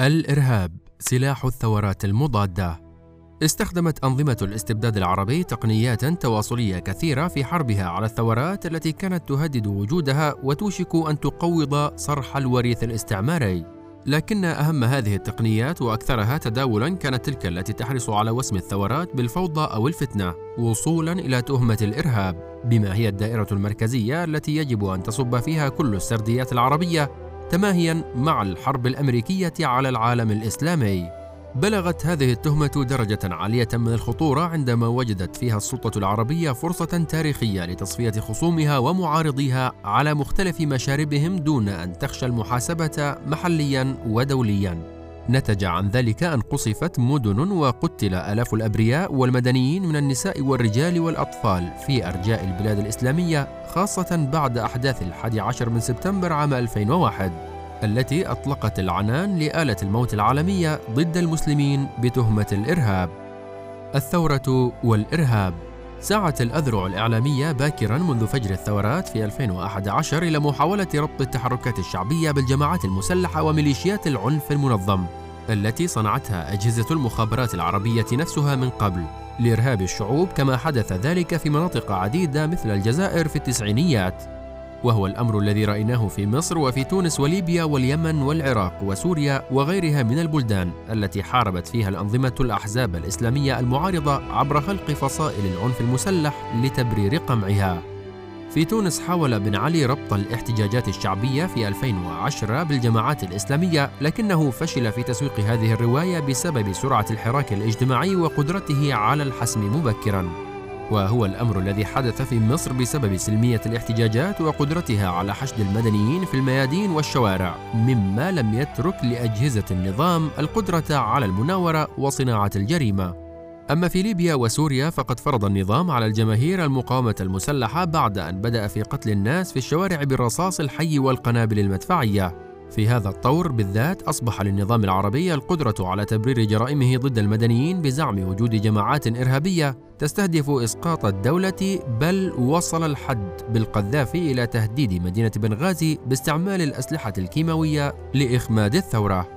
الإرهاب سلاح الثورات المضادة. استخدمت أنظمة الاستبداد العربي تقنيات تواصلية كثيرة في حربها على الثورات التي كانت تهدد وجودها وتوشك أن تقوض صرح الوريث الاستعماري. لكن أهم هذه التقنيات وأكثرها تداولا كانت تلك التي تحرص على وسم الثورات بالفوضى أو الفتنة وصولا إلى تهمة الإرهاب بما هي الدائرة المركزية التي يجب أن تصب فيها كل السرديات العربية. تماهيا مع الحرب الأمريكية على العالم الإسلامي. بلغت هذه التهمة درجة عالية من الخطورة عندما وجدت فيها السلطة العربية فرصة تاريخية لتصفية خصومها ومعارضيها على مختلف مشاربهم دون أن تخشى المحاسبة محليا ودوليا. نتج عن ذلك أن قصفت مدن وقتل آلاف الأبرياء والمدنيين من النساء والرجال والأطفال في أرجاء البلاد الإسلامية خاصة بعد أحداث الحادي عشر من سبتمبر عام 2001 التي أطلقت العنان لآلة الموت العالمية ضد المسلمين بتهمة الإرهاب. الثورة والإرهاب. سعت الأذرع الإعلامية باكرا منذ فجر الثورات في 2011 إلى محاولة ربط التحركات الشعبية بالجماعات المسلحة وميليشيات العنف المنظم التي صنعتها أجهزة المخابرات العربية نفسها من قبل لإرهاب الشعوب كما حدث ذلك في مناطق عديدة مثل الجزائر في التسعينيات. وهو الأمر الذي رأيناه في مصر وفي تونس وليبيا واليمن والعراق وسوريا وغيرها من البلدان التي حاربت فيها الأنظمة الأحزاب الإسلامية المعارضة عبر خلق فصائل العنف المسلح لتبرير قمعها. في تونس حاول بن علي ربط الاحتجاجات الشعبية في 2010 بالجماعات الإسلامية لكنه فشل في تسويق هذه الرواية بسبب سرعة الحراك الاجتماعي وقدرته على الحسم مبكراً. وهو الأمر الذي حدث في مصر بسبب سلمية الاحتجاجات وقدرتها على حشد المدنيين في الميادين والشوارع مما لم يترك لأجهزة النظام القدرة على المناورة وصناعة الجريمة. أما في ليبيا وسوريا فقد فرض النظام على الجماهير المقاومة المسلحة بعد أن بدأ في قتل الناس في الشوارع بالرصاص الحي والقنابل المدفعية. في هذا الطور بالذات أصبح للنظام العربي القدرة على تبرير جرائمه ضد المدنيين بزعم وجود جماعات إرهابية تستهدف إسقاط الدولة بل وصل الحد بالقذافي إلى تهديد مدينة بنغازي باستعمال الأسلحة الكيماوية لإخماد الثورة.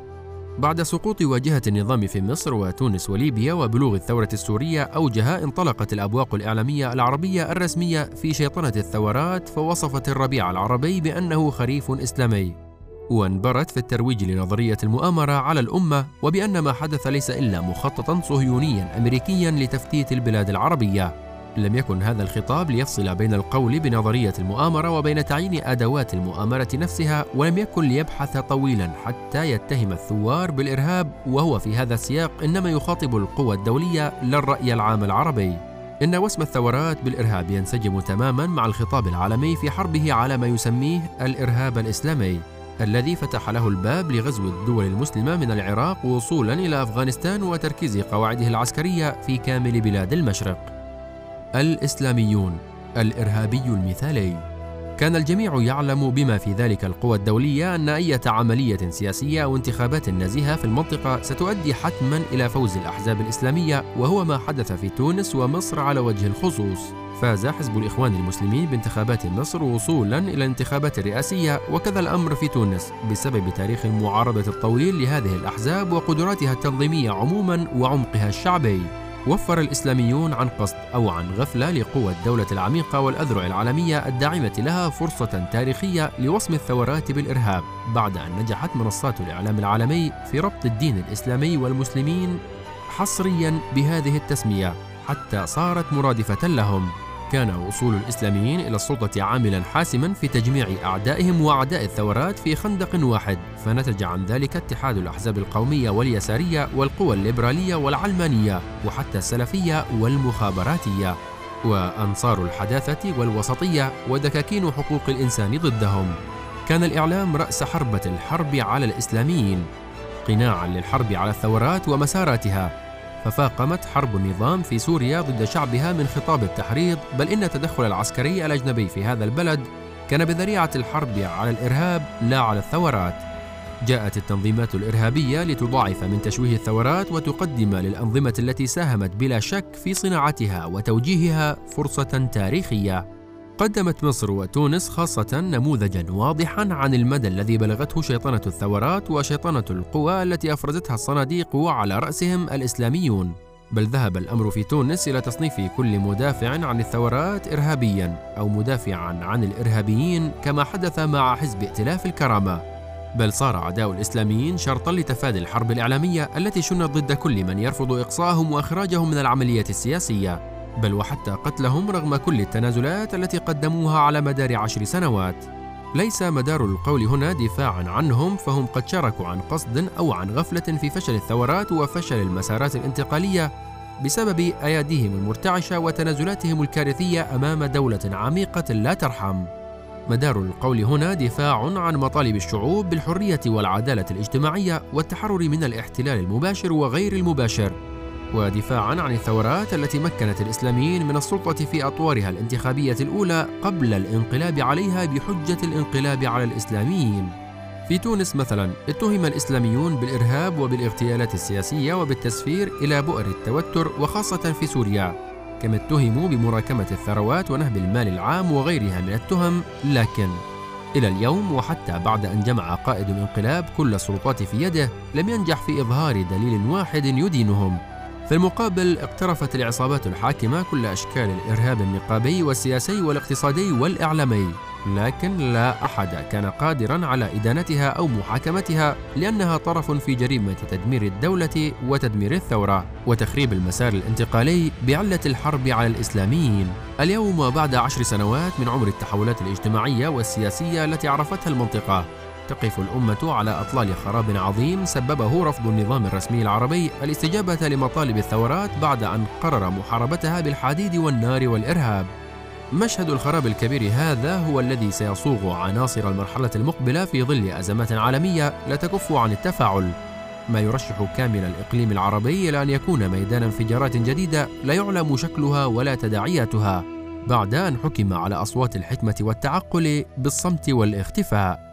بعد سقوط واجهة النظام في مصر وتونس وليبيا وبلوغ الثورة السورية أوجها انطلقت الأبواق الإعلامية العربية الرسمية في شيطنة الثورات فوصفت الربيع العربي بأنه خريف إسلامي. وانبرت في الترويج لنظرية المؤامرة على الأمة وبأن ما حدث ليس إلا مخططا صهيونيا أمريكيا لتفتيت البلاد العربية. لم يكن هذا الخطاب ليفصل بين القول بنظرية المؤامرة وبين تعيين أدوات المؤامرة نفسها ولم يكن ليبحث طويلا حتى يتهم الثوار بالإرهاب وهو في هذا السياق إنما يخاطب القوى الدولية لا الرأي العام العربي. إن وسم الثورات بالإرهاب ينسجم تماما مع الخطاب العالمي في حربه على ما يسميه الإرهاب الإسلامي. الذي فتح له الباب لغزو الدول المسلمة من العراق وصولا إلى أفغانستان وتركيز قواعده العسكرية في كامل بلاد المشرق. الإسلاميون الإرهابي المثالي كان الجميع يعلم بما في ذلك القوى الدولية أن أي عملية سياسية أو انتخابات نزيهة في المنطقة ستؤدي حتما إلى فوز الأحزاب الإسلامية وهو ما حدث في تونس ومصر على وجه الخصوص. فاز حزب الإخوان المسلمين بانتخابات مصر وصولا إلى الانتخابات الرئاسية وكذا الأمر في تونس بسبب تاريخ المعارضة الطويل لهذه الأحزاب وقدراتها التنظيمية عموما وعمقها الشعبي. وفر الإسلاميون عن قصد أو عن غفلة لقوى الدولة العميقة والأذرع العالمية الداعمة لها فرصة تاريخية لوصم الثورات بالإرهاب بعد أن نجحت منصات الإعلام العالمي في ربط الدين الإسلامي والمسلمين حصريا بهذه التسمية حتى صارت مرادفة لهم. كان وصول الإسلاميين إلى السلطة عاملا حاسما في تجميع أعدائهم وأعداء الثورات في خندق واحد. فنتج عن ذلك اتحاد الأحزاب القومية واليسارية والقوى الليبرالية والعلمانية وحتى السلفية والمخابراتية وأنصار الحداثة والوسطية ودكاكين حقوق الإنسان ضدهم. كان الإعلام رأس حربة الحرب على الإسلاميين قناعا للحرب على الثورات ومساراتها. ففاقمت حرب النظام في سوريا ضد شعبها من خطاب التحريض بل إن التدخل العسكري الأجنبي في هذا البلد كان بذريعة الحرب على الإرهاب لا على الثورات. جاءت التنظيمات الإرهابية لتضاعف من تشويه الثورات وتقدم للأنظمة التي ساهمت بلا شك في صناعتها وتوجيهها فرصة تاريخية. قدمت مصر وتونس خاصة نموذجا واضحا عن المدى الذي بلغته شيطنة الثورات وشيطنة القوى التي أفرزتها الصناديق وعلى رأسهم الإسلاميون. بل ذهب الأمر في تونس إلى تصنيف كل مدافع عن الثورات إرهابيا أو مدافعا عن الإرهابيين كما حدث مع حزب ائتلاف الكرامة. بل صار عداء الإسلاميين شرطا لتفادي الحرب الإعلامية التي شنت ضد كل من يرفض إقصاءهم وإخراجهم من العملية السياسية. بل وحتى قتلهم رغم كل التنازلات التي قدموها على مدار عشر سنوات. ليس مدار القول هنا دفاعا عنهم فهم قد شاركوا عن قصد أو عن غفلة في فشل الثورات وفشل المسارات الانتقالية بسبب أياديهم المرتعشة وتنازلاتهم الكارثية أمام دولة عميقة لا ترحم. مدار القول هنا دفاع عن مطالب الشعوب بالحرية والعدالة الاجتماعية والتحرر من الاحتلال المباشر وغير المباشر. ودفاعا عن الثورات التي مكنت الإسلاميين من السلطة في أطوارها الانتخابية الأولى قبل الانقلاب عليها بحجة الانقلاب على الإسلاميين. في تونس مثلا اتهم الإسلاميون بالإرهاب وبالاغتيالات السياسية وبالتسفير إلى بؤر التوتر وخاصة في سوريا. كما اتهموا بمراكمة الثروات ونهب المال العام وغيرها من التهم لكن إلى اليوم وحتى بعد أن جمع قائد الانقلاب كل السلطات في يده لم ينجح في إظهار دليل واحد يدينهم. في المقابل اقترفت العصابات الحاكمة كل أشكال الإرهاب النقابي والسياسي والاقتصادي والإعلامي لكن لا أحد كان قادرا على إدانتها أو محاكمتها لأنها طرف في جريمة تدمير الدولة وتدمير الثورة وتخريب المسار الانتقالي بعلة الحرب على الإسلاميين. اليوم بعد عشر سنوات من عمر التحولات الاجتماعية والسياسية التي عرفتها المنطقة تقف الأمة على أطلال خراب عظيم سببه رفض النظام الرسمي العربي الاستجابة لمطالب الثورات بعد أن قرر محاربتها بالحديد والنار والإرهاب. مشهد الخراب الكبير هذا هو الذي سيصوغ عناصر المرحلة المقبلة في ظل أزمات عالمية لا تكف عن التفاعل. ما يرشح كامل الإقليم العربي إلى أن يكون ميدان انفجارات جديدة لا يعلم شكلها ولا تداعياتها. بعد أن حكم على أصوات الحكمة والتعقل بالصمت والاختفاء